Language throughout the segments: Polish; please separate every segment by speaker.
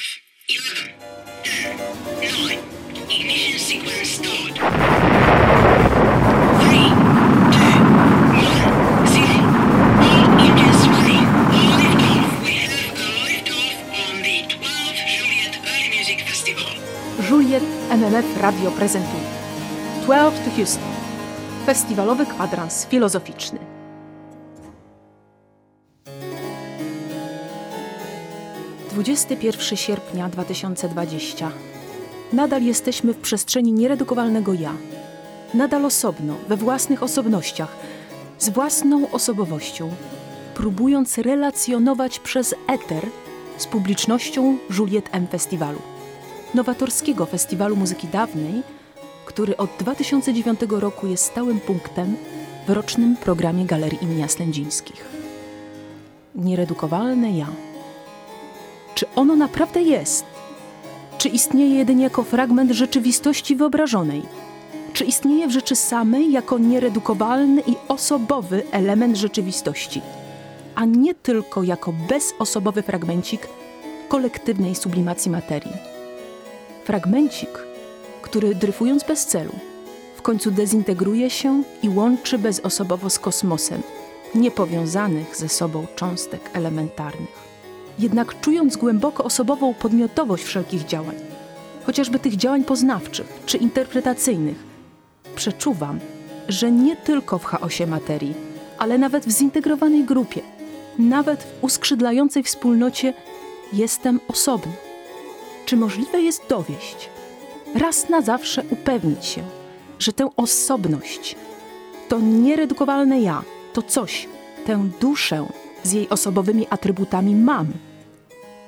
Speaker 1: Liftoff. 11, 10, 9. Ignition sequence start. 3, 2, 1, 0. All engines running. All liftoff. We have a liftoff on the 12 Juliet Early Music Festival.
Speaker 2: Juliet MMF Radio prezentuje 12 to Houston. Festiwalowy kwadrans filozoficzny. Dwudziesty pierwszy sierpnia 2020. Nadal jesteśmy w przestrzeni nieredukowalnego ja. Nadal osobno, we własnych osobnościach, z własną osobowością, próbując relacjonować przez eter z publicznością Juliet M Festiwalu nowatorskiego festiwalu muzyki dawnej, który od 2009 roku jest stałym punktem w rocznym programie Galerii imienia Slędzińskich. Nieredukowalne ja. Czy ono naprawdę jest? Czy istnieje jedynie jako fragment rzeczywistości wyobrażonej? Czy istnieje w rzeczy samej jako nieredukowalny i osobowy element rzeczywistości, a nie tylko jako bezosobowy fragmencik kolektywnej sublimacji materii? Fragmencik, który dryfując bez celu, w końcu dezintegruje się i łączy bezosobowo z kosmosem, niepowiązanych ze sobą cząstek elementarnych. Jednak czując głęboko osobową podmiotowość wszelkich działań, chociażby tych działań poznawczych czy interpretacyjnych, przeczuwam, że nie tylko w chaosie materii, ale nawet w zintegrowanej grupie, nawet w uskrzydlającej wspólnocie jestem osobny. Czy możliwe jest dowieść, raz na zawsze upewnić się, że tę osobność, to nieredukowalne ja, to coś, tę duszę z jej osobowymi atrybutami mam.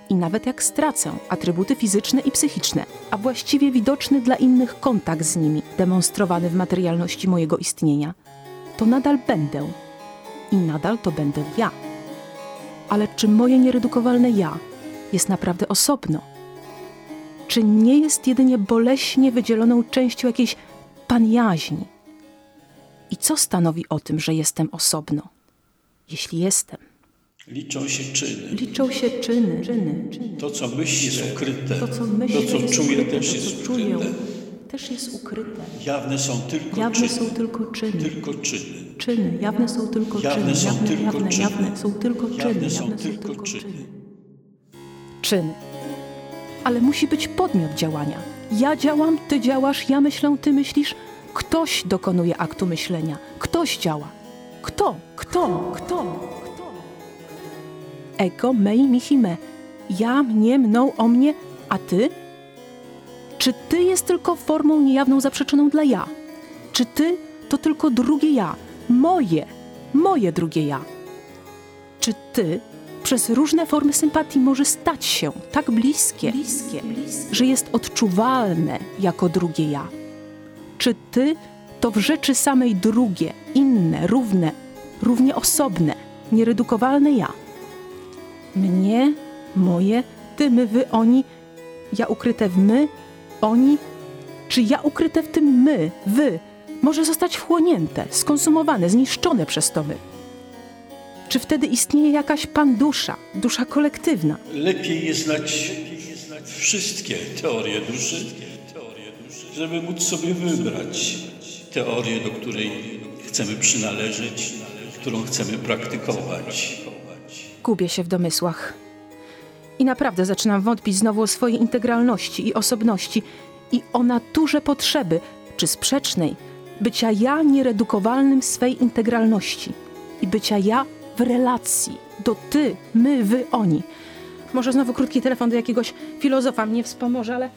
Speaker 2: I nawet jak stracę atrybuty fizyczne i psychiczne, a właściwie widoczny dla innych kontakt z nimi, demonstrowany w materialności mojego istnienia, to nadal będę. I nadal to będę ja. Ale czy moje nieredukowalne ja jest naprawdę osobno? Czy nie jest jedynie boleśnie wydzieloną częścią jakiejś panjaźni? I co stanowi o tym, że jestem osobno? Jeśli jestem.
Speaker 3: Liczą się czyny.
Speaker 2: Liczą się czyny. czyny, czyny.
Speaker 3: To, co myśli, jest ukryte.
Speaker 2: To, co myślę,
Speaker 3: to, co
Speaker 2: jest
Speaker 3: czuję,
Speaker 2: ukryte,
Speaker 3: też
Speaker 2: to,
Speaker 3: jest
Speaker 2: czuję,
Speaker 3: ukryte.
Speaker 2: też jest ukryte.
Speaker 3: Jawne są tylko
Speaker 2: Jawne
Speaker 3: czyny.
Speaker 2: są tylko czyny.
Speaker 3: Tylko czyny.
Speaker 2: Czyny, jawne są tylko
Speaker 3: Jawne
Speaker 2: czyny.
Speaker 3: są
Speaker 2: Jawne,
Speaker 3: tylko
Speaker 2: jawne,
Speaker 3: czyny.
Speaker 2: jawne są tylko czyny.
Speaker 3: Jawne są
Speaker 2: jawne
Speaker 3: tylko czyny.
Speaker 2: Czyny. Ale musi być podmiot działania. Ja działam, ty działasz, ja myślę, ty myślisz. Ktoś dokonuje aktu myślenia. Ktoś działa. Kto? Kto? Kto? Ego, mei, mihi, me. Ja, mnie, mną, o mnie, a ty? Czy ty jest tylko formą niejawną zaprzeczoną dla ja? Czy ty to tylko drugie ja? Moje, moje drugie ja? Czy ty przez różne formy sympatii może stać się tak bliskie, bliskie, że jest odczuwalne jako drugie ja? Czy ty to w rzeczy samej drugie, inne, równe, równie osobne, nieredukowalne ja? Mnie, moje, ty, my, wy, oni, ja ukryte w my, oni? Czy ja ukryte w tym my, wy, może zostać wchłonięte, skonsumowane, zniszczone przez to my? Czy wtedy istnieje jakaś pandusza, dusza kolektywna?
Speaker 3: Lepiej jest znać wszystkie teorie duszy, żeby móc sobie wybrać teorię, do której chcemy przynależeć, którą chcemy praktykować.
Speaker 2: Gubię się w domysłach. I naprawdę zaczynam wątpić znowu o swojej integralności i osobności i o naturze potrzeby, czy sprzecznej, bycia ja nieredukowalnym swej integralności i bycia ja w relacji do ty, my, wy, oni. Może znowu krótki telefon do jakiegoś filozofa mnie wspomoże, ale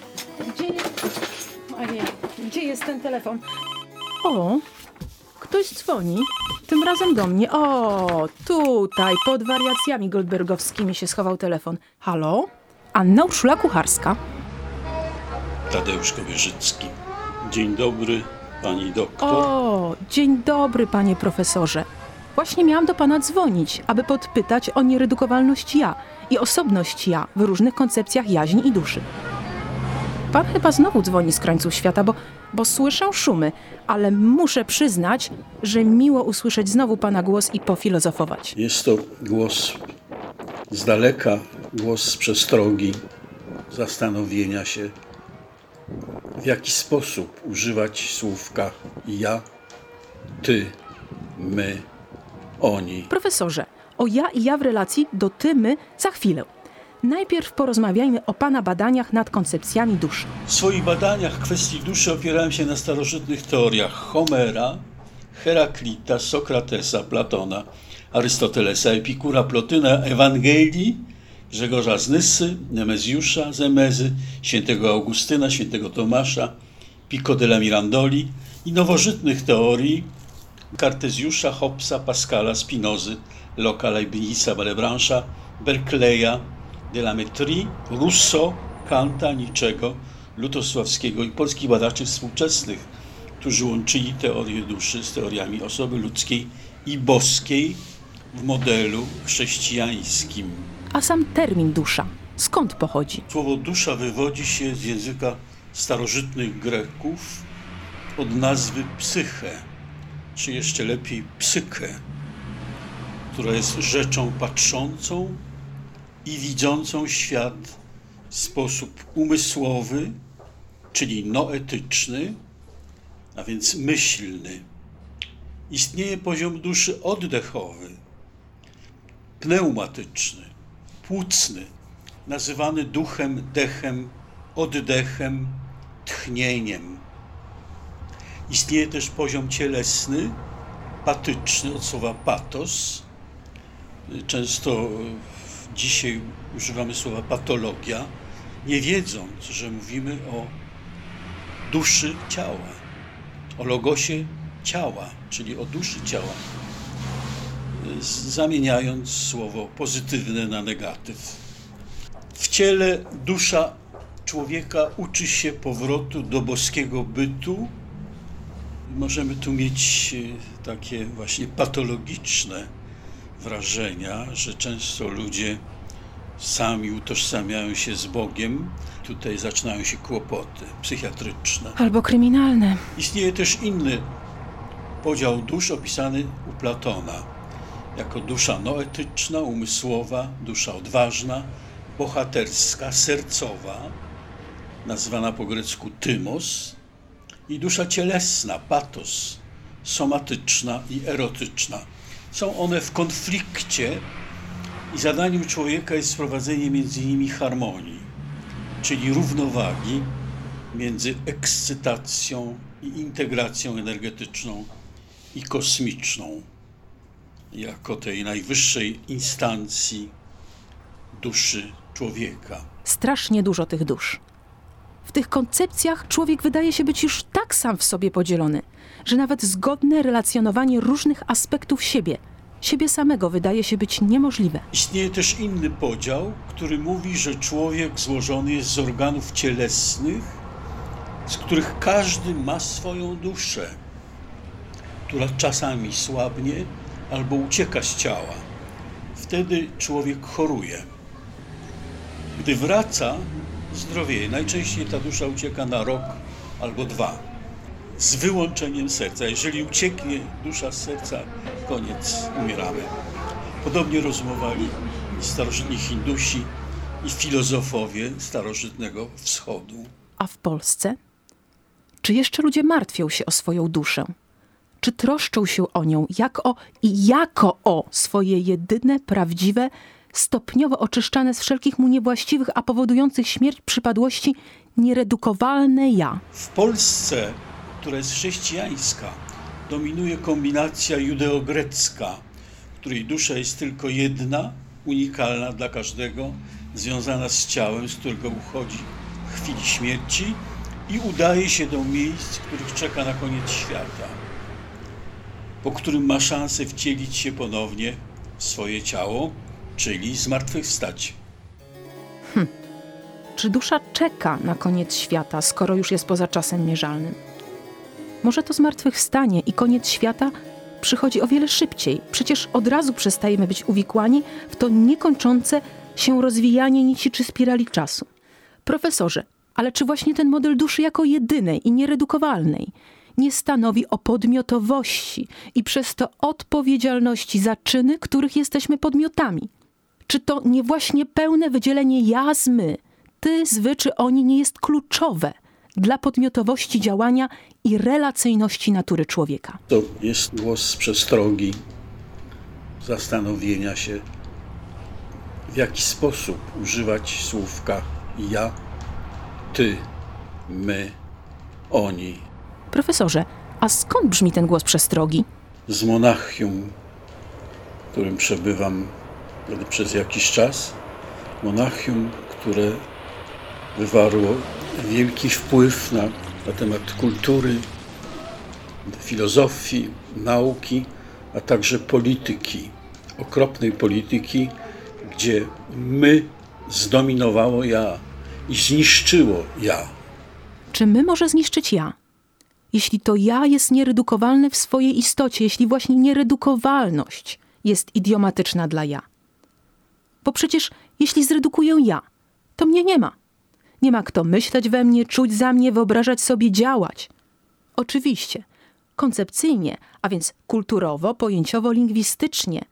Speaker 2: gdzie jest... Ojej, gdzie jest ten telefon? O, ktoś dzwoni. Tym razem do mnie. O, tutaj, pod wariacjami goldbergowskimi się schował telefon. Halo? Anna Urszula Kucharska.
Speaker 3: Tadeusz Kowierzycki. Dzień dobry, pani doktor.
Speaker 2: O, dzień dobry, panie profesorze. Właśnie miałam do pana dzwonić, aby podpytać o nieredukowalność ja i osobność ja w różnych koncepcjach jaźni i duszy. Pan chyba znowu dzwoni z krańców świata, bo, bo słyszę szumy, ale muszę przyznać, że miło usłyszeć znowu pana głos i pofilozofować.
Speaker 3: Jest to głos z daleka, głos z przestrogi, zastanowienia się, w jaki sposób używać słówka ja, ty, my, oni.
Speaker 2: Profesorze, o ja i ja w relacji do ty, my za chwilę. Najpierw porozmawiajmy o Pana badaniach nad koncepcjami duszy.
Speaker 3: W swoich badaniach kwestii duszy opierałem się na starożytnych teoriach Homera, Heraklita, Sokratesa, Platona, Arystotelesa, Epikura, Plotyna, Ewangelii, Grzegorza z Nyssy, Nemezjusza z Emezy, świętego Augustyna, świętego Tomasza, Pico della Mirandoli i nowożytnych teorii Kartezjusza, Hobbesa, Pascala, Spinozy, Locke, Leibniza, Malebrancha, Berkeleya, de la Métrie, Rousseau, Kanta, Niczego, Lutosławskiego i polskich badaczy współczesnych, którzy łączyli teorię duszy z teoriami osoby ludzkiej i boskiej w modelu chrześcijańskim.
Speaker 2: A sam termin dusza, skąd pochodzi?
Speaker 3: Słowo dusza wywodzi się z języka starożytnych Greków od nazwy psyche, czy jeszcze lepiej psyche, która jest rzeczą patrzącą i widzącą świat w sposób umysłowy, czyli noetyczny, a więc myślny. Istnieje poziom duszy oddechowy, pneumatyczny, płucny, nazywany duchem, dechem, oddechem, tchnieniem. Istnieje też poziom cielesny, patyczny od słowa patos. Często dzisiaj używamy słowa patologia, nie wiedząc, że mówimy o duszy ciała, o logosie ciała, czyli o duszy ciała, zamieniając słowo pozytywne na negatyw. W ciele dusza człowieka uczy się powrotu do boskiego bytu. Możemy tu mieć e, takie właśnie patologiczne wrażenia, że często ludzie sami utożsamiają się z Bogiem. Tutaj zaczynają się kłopoty psychiatryczne.
Speaker 2: Albo kryminalne.
Speaker 3: Istnieje też inny podział dusz opisany u Platona jako dusza noetyczna, umysłowa, dusza odważna, bohaterska, sercowa, nazwana po grecku tymos, i dusza cielesna, patos, somatyczna i erotyczna. Są one w konflikcie i zadaniem człowieka jest wprowadzenie między nimi harmonii, czyli równowagi między ekscytacją i integracją energetyczną i kosmiczną, jako tej najwyższej instancji duszy człowieka.
Speaker 2: Strasznie dużo tych dusz. W tych koncepcjach człowiek wydaje się być już tak sam w sobie podzielony, że nawet zgodne relacjonowanie różnych aspektów siebie, siebie samego wydaje się być niemożliwe.
Speaker 3: Istnieje też inny podział, który mówi, że człowiek złożony jest z organów cielesnych, z których każdy ma swoją duszę, która czasami słabnie albo ucieka z ciała. Wtedy człowiek choruje. Gdy wraca, zdrowieje. Najczęściej ta dusza ucieka na rok albo dwa. Z wyłączeniem serca. Jeżeli ucieknie dusza z serca, koniec, umieramy. Podobnie rozumowali starożytni Hindusi i filozofowie starożytnego wschodu.
Speaker 2: A w Polsce? Czy jeszcze ludzie martwią się o swoją duszę? Czy troszczą się o nią jak o i jako o swoje jedyne, prawdziwe, stopniowo oczyszczane z wszelkich mu niewłaściwych, a powodujących śmierć przypadłości nieredukowalne ja?
Speaker 3: W Polsce, która jest chrześcijańska, dominuje kombinacja judeo-grecka, której dusza jest tylko jedna, unikalna dla każdego, związana z ciałem, z którego uchodzi w chwili śmierci i udaje się do miejsc, których czeka na koniec świata, po którym ma szansę wcielić się ponownie w swoje ciało, czyli zmartwychwstać.
Speaker 2: Czy dusza czeka na koniec świata, skoro już jest poza czasem mierzalnym? Może to zmartwychwstanie i koniec świata przychodzi o wiele szybciej. Przecież od razu przestajemy być uwikłani w to niekończące się rozwijanie nici czy spirali czasu. Profesorze, ale czy właśnie ten model duszy jako jedynej i nieredukowalnej nie stanowi o podmiotowości i przez to odpowiedzialności za czyny, których jesteśmy podmiotami? Czy to nie właśnie pełne wydzielenie ja z my, ty, zwy czy oni nie jest kluczowe dla podmiotowości działania i relacyjności natury człowieka.
Speaker 3: To jest głos przestrogi, zastanowienia się, w jaki sposób używać słówka ja, ty, my, oni.
Speaker 2: Profesorze, a skąd brzmi ten głos przestrogi?
Speaker 3: Z Monachium, w którym przebywam przez jakiś czas. Monachium, które wywarło wielki wpływ na, na temat kultury, filozofii, nauki, a także polityki, okropnej polityki, gdzie my zdominowało ja i zniszczyło ja.
Speaker 2: Czy my może zniszczyć ja? Jeśli to ja jest nieredukowalne w swojej istocie, jeśli właśnie nieredukowalność jest idiomatyczna dla ja. Bo przecież jeśli zredukuję ja, to mnie nie ma. Nie ma kto myśleć we mnie, czuć za mnie, wyobrażać sobie, działać. Oczywiście, koncepcyjnie, a więc kulturowo, pojęciowo, lingwistycznie,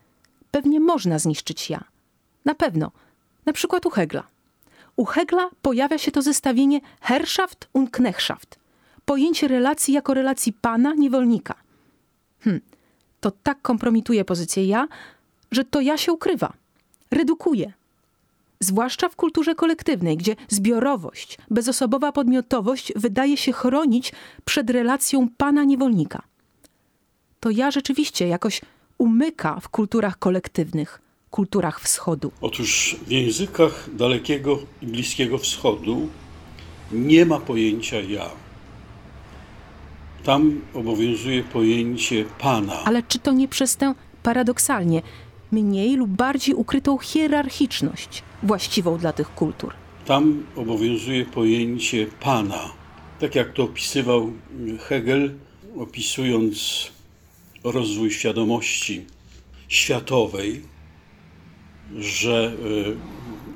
Speaker 2: pewnie można zniszczyć ja. Na pewno. Na przykład u Hegla. U Hegla pojawia się to zestawienie Herrschaft und Knechtschaft. Pojęcie relacji jako relacji pana, niewolnika. Hm, to tak kompromituje pozycję ja, że to ja się ukrywa, redukuje. Zwłaszcza w kulturze kolektywnej, gdzie zbiorowość, bezosobowa podmiotowość wydaje się chronić przed relacją pana-niewolnika. To ja rzeczywiście jakoś umyka w kulturach kolektywnych, kulturach wschodu.
Speaker 3: Otóż w językach Dalekiego i Bliskiego Wschodu nie ma pojęcia ja. Tam obowiązuje pojęcie pana.
Speaker 2: Ale czy to nie przez tę paradoksalnie mniej lub bardziej ukrytą hierarchiczność właściwą dla tych kultur?
Speaker 3: Tam obowiązuje pojęcie pana. Tak jak to opisywał Hegel, opisując rozwój świadomości światowej, że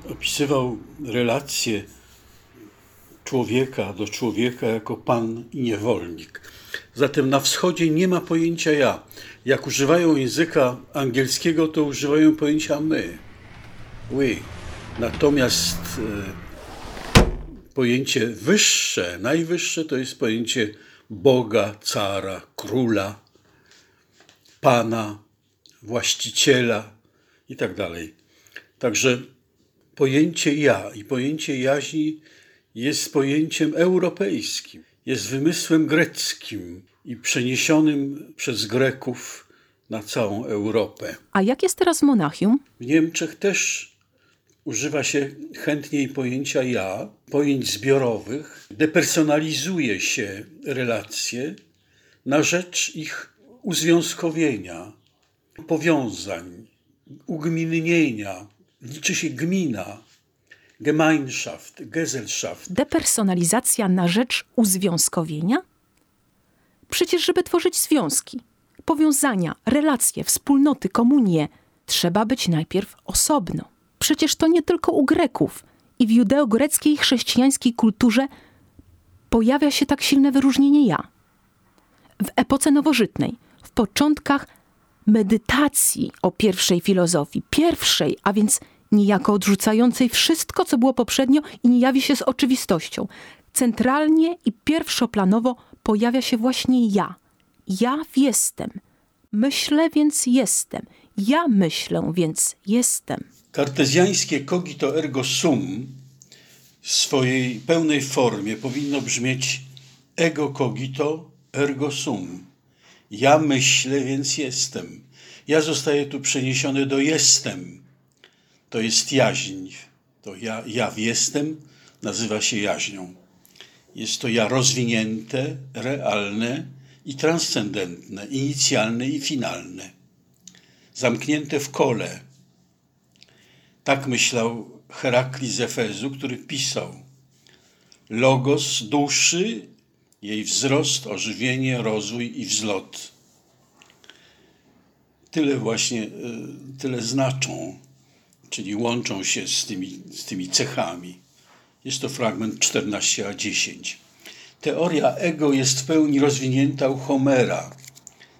Speaker 3: y, opisywał relacje człowieka do człowieka jako pan i niewolnik. Zatem na wschodzie nie ma pojęcia ja. Jak używają języka angielskiego, to używają pojęcia my. We. Natomiast e, pojęcie wyższe, najwyższe to jest pojęcie Boga, cara, króla, pana, właściciela i tak dalej. Także pojęcie ja i pojęcie jaźni jest pojęciem europejskim, jest wymysłem greckim i przeniesionym przez Greków na całą Europę.
Speaker 2: A jak jest teraz w Monachium?
Speaker 3: W Niemczech też używa się chętniej pojęcia ja, pojęć zbiorowych, depersonalizuje się relacje na rzecz ich uzwiązkowienia, powiązań, ugminnienia. Liczy się gmina, Gemeinschaft, Gesellschaft.
Speaker 2: Depersonalizacja na rzecz uzwiązkowienia? Przecież, żeby tworzyć związki, powiązania, relacje, wspólnoty, komunie, trzeba być najpierw osobno. Przecież to nie tylko u Greków i w judeo-greckiej chrześcijańskiej kulturze pojawia się tak silne wyróżnienie ja. W epoce nowożytnej, w początkach medytacji o pierwszej filozofii, pierwszej, a więc niejako odrzucającej wszystko, co było poprzednio i nie jawi się z oczywistością. Centralnie i pierwszoplanowo pojawia się właśnie ja. Ja jestem. Myślę, więc jestem. Ja myślę, więc jestem.
Speaker 3: Kartezjańskie cogito ergo sum w swojej pełnej formie powinno brzmieć ego cogito ergo sum. Ja myślę, więc jestem. Ja zostaję tu przeniesiony do jestem. To jest jaźń. To ja, ja jestem nazywa się jaźnią. Jest to ja rozwinięte, realne i transcendentne, inicjalne i finalne. Zamknięte w kole. Tak myślał Herakli z Efezu, który pisał Logos duszy, jej wzrost, ożywienie, rozwój i wzlot. Tyle właśnie, e, tyle znaczą, czyli łączą się z tymi, z tymi cechami. Jest to fragment 14a10. Teoria ego jest w pełni rozwinięta u Homera,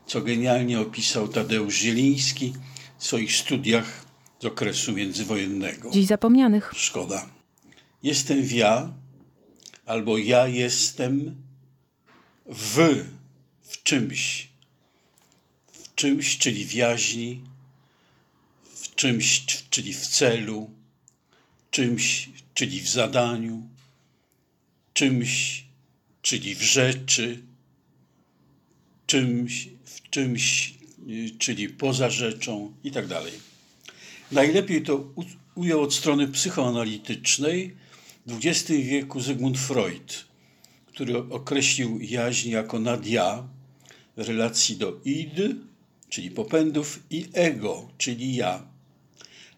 Speaker 3: co genialnie opisał Tadeusz Zieliński w swoich studiach z okresu międzywojennego.
Speaker 2: Dziś zapomnianych.
Speaker 3: Szkoda. jestem w ja, albo ja jestem w, w czymś. W czymś, czyli w jaźni, czymś, czyli w celu, czymś, czyli w zadaniu, czymś, czyli w rzeczy, czymś, w czymś, y, czyli poza rzeczą i tak dalej. Najlepiej to ujął od strony psychoanalitycznej XX wieku Zygmunt Freud, który określił jaźń jako nadia w relacji do id, czyli popędów, i ego, czyli ja.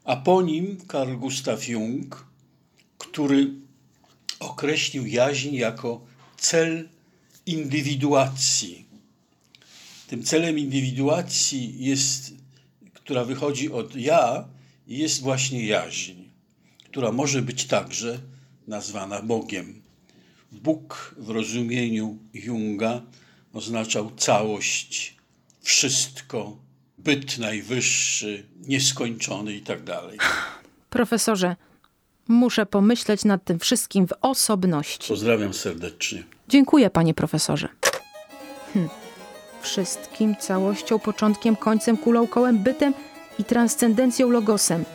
Speaker 3: A po nim Carl Gustav Jung, który określił jaźń jako cel indywiduacji. Tym celem indywiduacji jest, która wychodzi od ja, jest właśnie jaźń, która może być także nazwana Bogiem. Bóg w rozumieniu Junga oznaczał całość, wszystko, byt najwyższy, nieskończony i tak dalej.
Speaker 2: Profesorze, muszę pomyśleć nad tym wszystkim w osobności.
Speaker 3: Pozdrawiam serdecznie.
Speaker 2: Dziękuję, panie profesorze. Hm. Wszystkim, całością, początkiem, końcem, kulą, kołem, bytem i transcendencją logosem.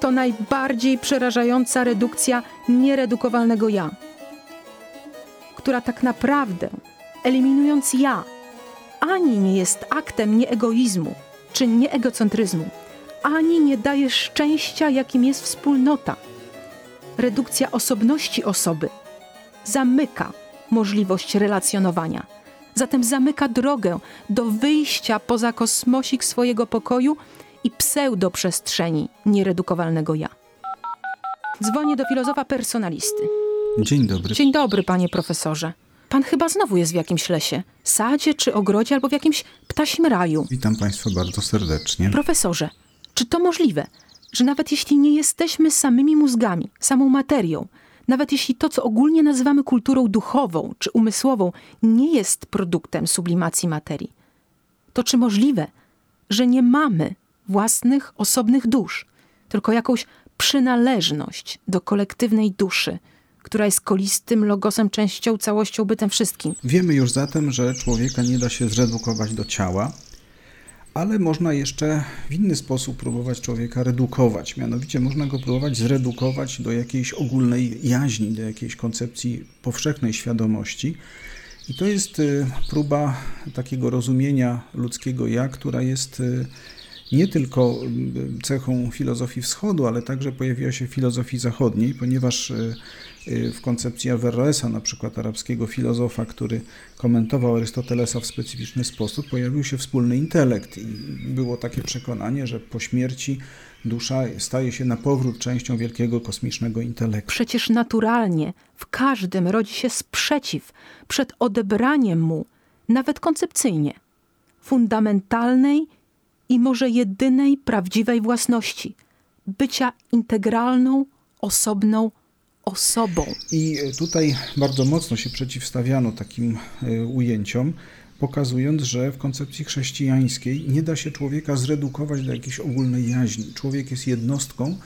Speaker 2: To najbardziej przerażająca redukcja nieredukowalnego ja, która tak naprawdę, eliminując ja, ani nie jest aktem nieegoizmu czy nieegocentryzmu, ani nie daje szczęścia, jakim jest wspólnota. Redukcja osobności osoby zamyka możliwość relacjonowania. Zatem zamyka drogę do wyjścia poza kosmosik swojego pokoju i pseudoprzestrzeni nieredukowalnego ja. Dzwonię do filozofa personalisty.
Speaker 4: Dzień dobry.
Speaker 2: Dzień dobry, panie profesorze. Pan chyba znowu jest w jakimś lesie, sadzie czy ogrodzie, albo w jakimś ptasim raju.
Speaker 4: Witam Państwa bardzo serdecznie.
Speaker 2: Profesorze, czy to możliwe, że nawet jeśli nie jesteśmy samymi mózgami, samą materią, nawet jeśli to, co ogólnie nazywamy kulturą duchową czy umysłową, nie jest produktem sublimacji materii, to czy możliwe, że nie mamy własnych, osobnych dusz, tylko jakąś przynależność do kolektywnej duszy, która jest kolistym logosem, częścią, całością, bytem wszystkim?
Speaker 4: Wiemy już zatem, że człowieka nie da się zredukować do ciała, ale można jeszcze w inny sposób próbować człowieka redukować. Mianowicie można go próbować zredukować do jakiejś ogólnej jaźni, do jakiejś koncepcji powszechnej świadomości. I to jest y, próba takiego rozumienia ludzkiego ja, która jest y, nie tylko y, cechą filozofii wschodu, ale także pojawiła się w filozofii zachodniej, ponieważ y, y, w koncepcji Averroesa, na przykład arabskiego filozofa, który komentował Arystotelesa w specyficzny sposób, pojawił się wspólny intelekt i było takie przekonanie, że po śmierci dusza staje się na powrót częścią wielkiego kosmicznego intelektu.
Speaker 2: Przecież naturalnie w każdym rodzi się sprzeciw przed odebraniem mu, nawet koncepcyjnie, fundamentalnej i może jedynej prawdziwej własności bycia integralną, osobną osobą.
Speaker 4: I tutaj bardzo mocno się przeciwstawiano takim e, ujęciom, pokazując, że w koncepcji chrześcijańskiej nie da się człowieka zredukować do jakiejś ogólnej jaźni. Człowiek jest jednostką,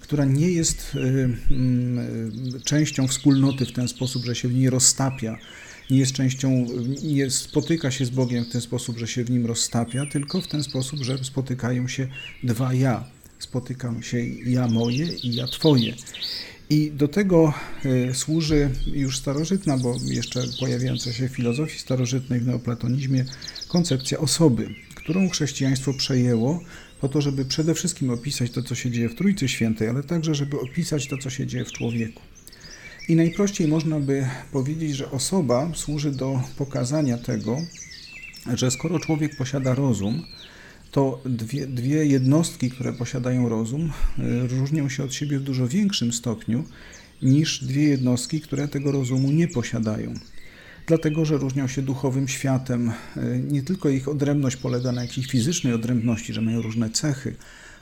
Speaker 4: która nie jest y, częścią wspólnoty w ten sposób, że się w niej roztapia, nie jest częścią, nie spotyka się z Bogiem w ten sposób, że się w nim roztapia, tylko w ten sposób, że spotykają się dwa ja. Spotykam się ja moje i ja twoje. I do tego y, służy już starożytna, bo jeszcze pojawiająca się w filozofii starożytnej, w neoplatonizmie, koncepcja osoby, którą chrześcijaństwo przejęło po to, żeby przede wszystkim opisać to, co się dzieje w Trójcy Świętej, ale także, żeby opisać to, co się dzieje w człowieku. I najprościej można by powiedzieć, że osoba służy do pokazania tego, że skoro człowiek posiada rozum, to dwie, dwie jednostki, które posiadają rozum, y, różnią się od siebie w dużo większym stopniu niż dwie jednostki, które tego rozumu nie posiadają. Dlatego, że różnią się duchowym światem. Y, Nie tylko ich odrębność polega na jakiejś fizycznej odrębności, że mają różne cechy,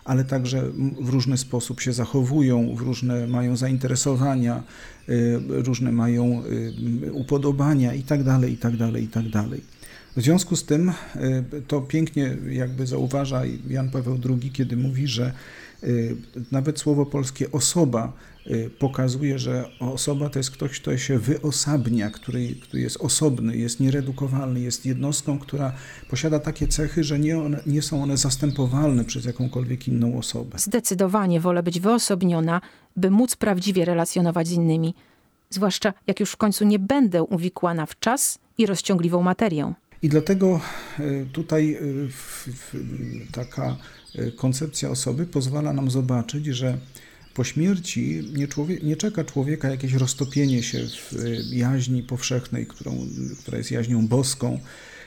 Speaker 4: ale także w różny sposób się zachowują, w różne mają zainteresowania, y, różne mają y, upodobania itd., itd., itd. W związku z tym y, to pięknie jakby zauważa Jan Paweł II, kiedy mówi, że Nawet słowo polskie osoba y, pokazuje, że osoba to jest ktoś, kto się wyosabnia, który, który jest osobny, jest nieredukowalny, jest jednostką, która posiada takie cechy, że nie, one, nie są one zastępowalne przez jakąkolwiek inną osobę.
Speaker 2: Zdecydowanie wolę być wyosobniona, by móc prawdziwie relacjonować z innymi. Zwłaszcza jak już w końcu nie będę uwikłana w czas i rozciągliwą materię.
Speaker 4: I dlatego y, tutaj y, taka y, koncepcja osoby pozwala nam zobaczyć, że po śmierci nie, człowie, nie czeka człowieka jakieś roztopienie się w y, jaźni powszechnej, którą, która jest jaźnią boską,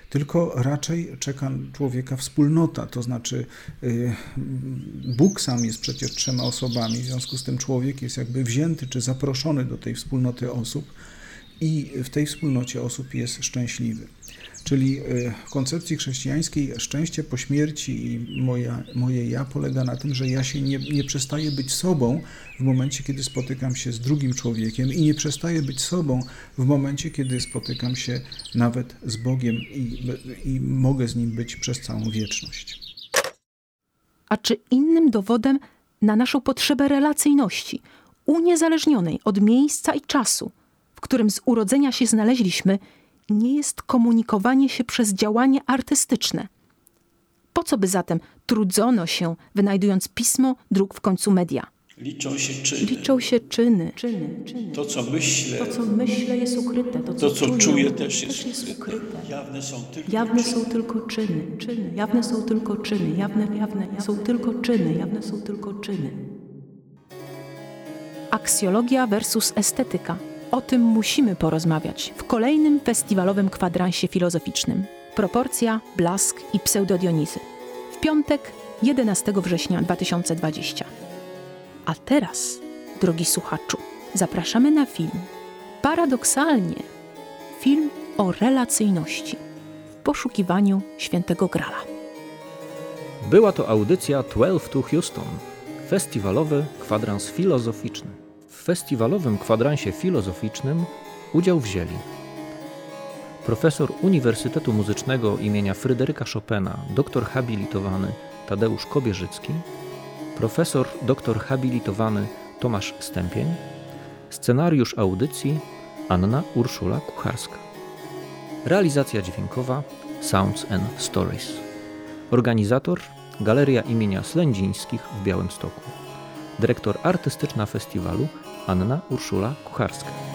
Speaker 4: tylko raczej czeka człowieka wspólnota, to znaczy y, Bóg sam jest przecież trzema osobami, w związku z tym człowiek jest jakby wzięty czy zaproszony do tej wspólnoty osób i w tej wspólnocie osób jest szczęśliwy. Czyli y, w koncepcji chrześcijańskiej szczęście po śmierci i moja, moje ja polega na tym, że ja się nie, nie przestaję być sobą w momencie, kiedy spotykam się z drugim człowiekiem i nie przestaję być sobą w momencie, kiedy spotykam się nawet z Bogiem i, i mogę z Nim być przez całą wieczność.
Speaker 2: A czy innym dowodem na naszą potrzebę relacyjności, uniezależnionej od miejsca i czasu, w którym z urodzenia się znaleźliśmy, nie jest komunikowanie się przez działanie artystyczne? Po co by zatem trudzono się, wynajdując pismo, druk w końcu media?
Speaker 3: Liczą się czyny.
Speaker 2: Liczą się czyny. czyny, czyny.
Speaker 3: To, co myślę,
Speaker 2: To, co myślę, jest ukryte. To, co,
Speaker 3: to, co
Speaker 2: czuję,
Speaker 3: czuję, też jest
Speaker 2: jest
Speaker 3: ukryte.
Speaker 2: ukryte.
Speaker 3: Jawne są tylko
Speaker 2: Jawne są tylko czyny, czyny, jawne są tylko czyny, jawne, jawne są tylko czyny, jawne są tylko czyny. Aksjologia versus estetyka. O tym musimy porozmawiać w kolejnym festiwalowym kwadransie filozoficznym. Proporcja, blask i pseudodionizy. W piątek, 11 września 2020. A teraz, drogi słuchaczu, zapraszamy na film. Paradoksalnie, film o relacyjności w poszukiwaniu świętego grala.
Speaker 5: Była to audycja 12 to Houston, festiwalowy kwadrans filozoficzny. W festiwalowym kwadransie filozoficznym udział wzięli profesor Uniwersytetu Muzycznego imienia Fryderyka Chopina, doktor habilitowany Tadeusz Kobierzycki, profesor doktor habilitowany Tomasz Stępień, scenariusz audycji Anna Urszula Kucharska. Realizacja dźwiękowa Sounds and Stories. Organizator Galeria imienia Slędzińskich w Białymstoku. Dyrektor artystyczna festiwalu Anna Urszula Kucharska.